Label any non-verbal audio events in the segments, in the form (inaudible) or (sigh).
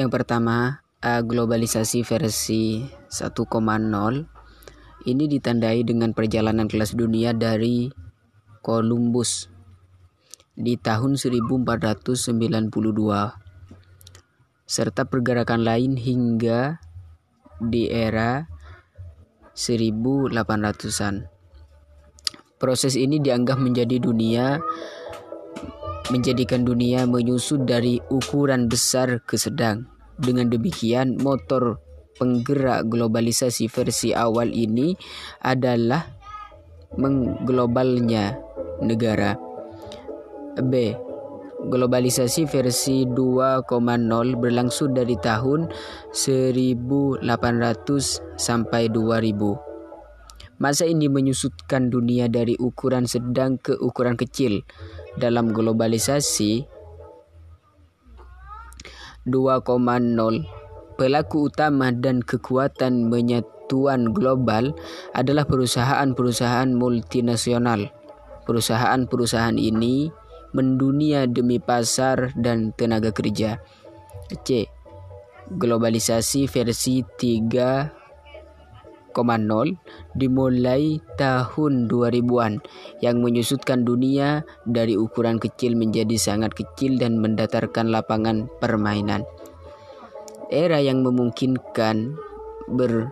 Yang pertama, globalisasi versi 1,0 ini ditandai dengan perjalanan kelas dunia dari Columbus di tahun 1492 serta pergerakan lain hingga di era 1800-an. Proses ini dianggap menjadi dunia menjadikan dunia menyusut dari ukuran besar ke sedang. Dengan demikian, motor penggerak globalisasi versi awal ini adalah mengglobalnya negara. B. Globalisasi versi 2.0 berlangsung dari tahun 1800 sampai 2000. Masa ini menyusutkan dunia dari ukuran sedang ke ukuran kecil. Dalam globalisasi 2.0 Pelaku utama dan kekuatan penyatuan global adalah perusahaan-perusahaan multinasional. Perusahaan-perusahaan ini mendunia demi pasar dan tenaga kerja. C. Globalisasi versi 3.0 dimulai tahun 2000-an yang menyusutkan dunia dari ukuran kecil menjadi sangat kecil dan mendatarkan lapangan permainan era yang memungkinkan ber,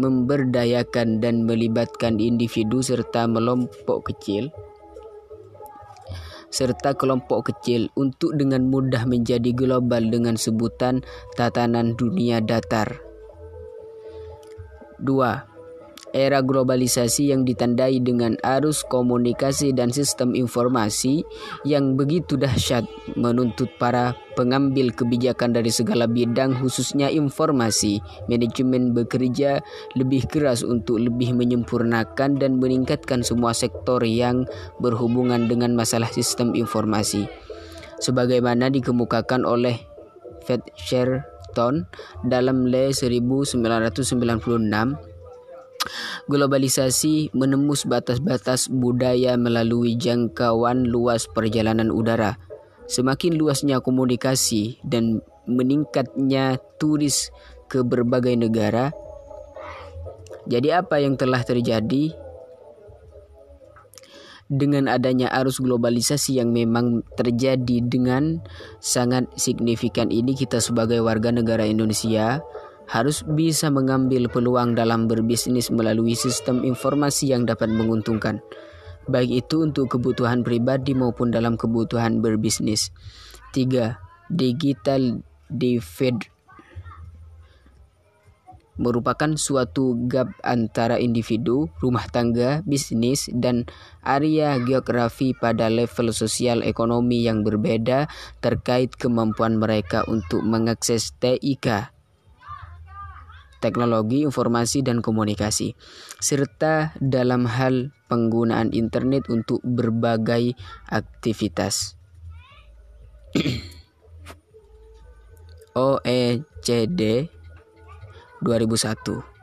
memberdayakan dan melibatkan individu serta kelompok kecil serta kelompok kecil untuk dengan mudah menjadi global dengan sebutan tatanan dunia datar. 2 era globalisasi yang ditandai dengan arus komunikasi dan sistem informasi yang begitu dahsyat menuntut para pengambil kebijakan dari segala bidang khususnya informasi. Manajemen bekerja lebih keras untuk lebih menyempurnakan dan meningkatkan semua sektor yang berhubungan dengan masalah sistem informasi. Sebagaimana dikemukakan oleh Fed Dalam Le 1996 Globalisasi menembus batas-batas budaya melalui jangkauan luas perjalanan udara. Semakin luasnya komunikasi dan meningkatnya turis ke berbagai negara. Jadi apa yang telah terjadi dengan adanya arus globalisasi yang memang terjadi dengan sangat signifikan ini kita sebagai warga negara Indonesia harus bisa mengambil peluang dalam berbisnis melalui sistem informasi yang dapat menguntungkan, baik itu untuk kebutuhan pribadi maupun dalam kebutuhan berbisnis. 3. Digital divide merupakan suatu gap antara individu, rumah tangga, bisnis, dan area geografi pada level sosial ekonomi yang berbeda terkait kemampuan mereka untuk mengakses TIK teknologi informasi dan komunikasi, serta dalam hal penggunaan internet untuk berbagai aktivitas. (clears throat) OECD 2001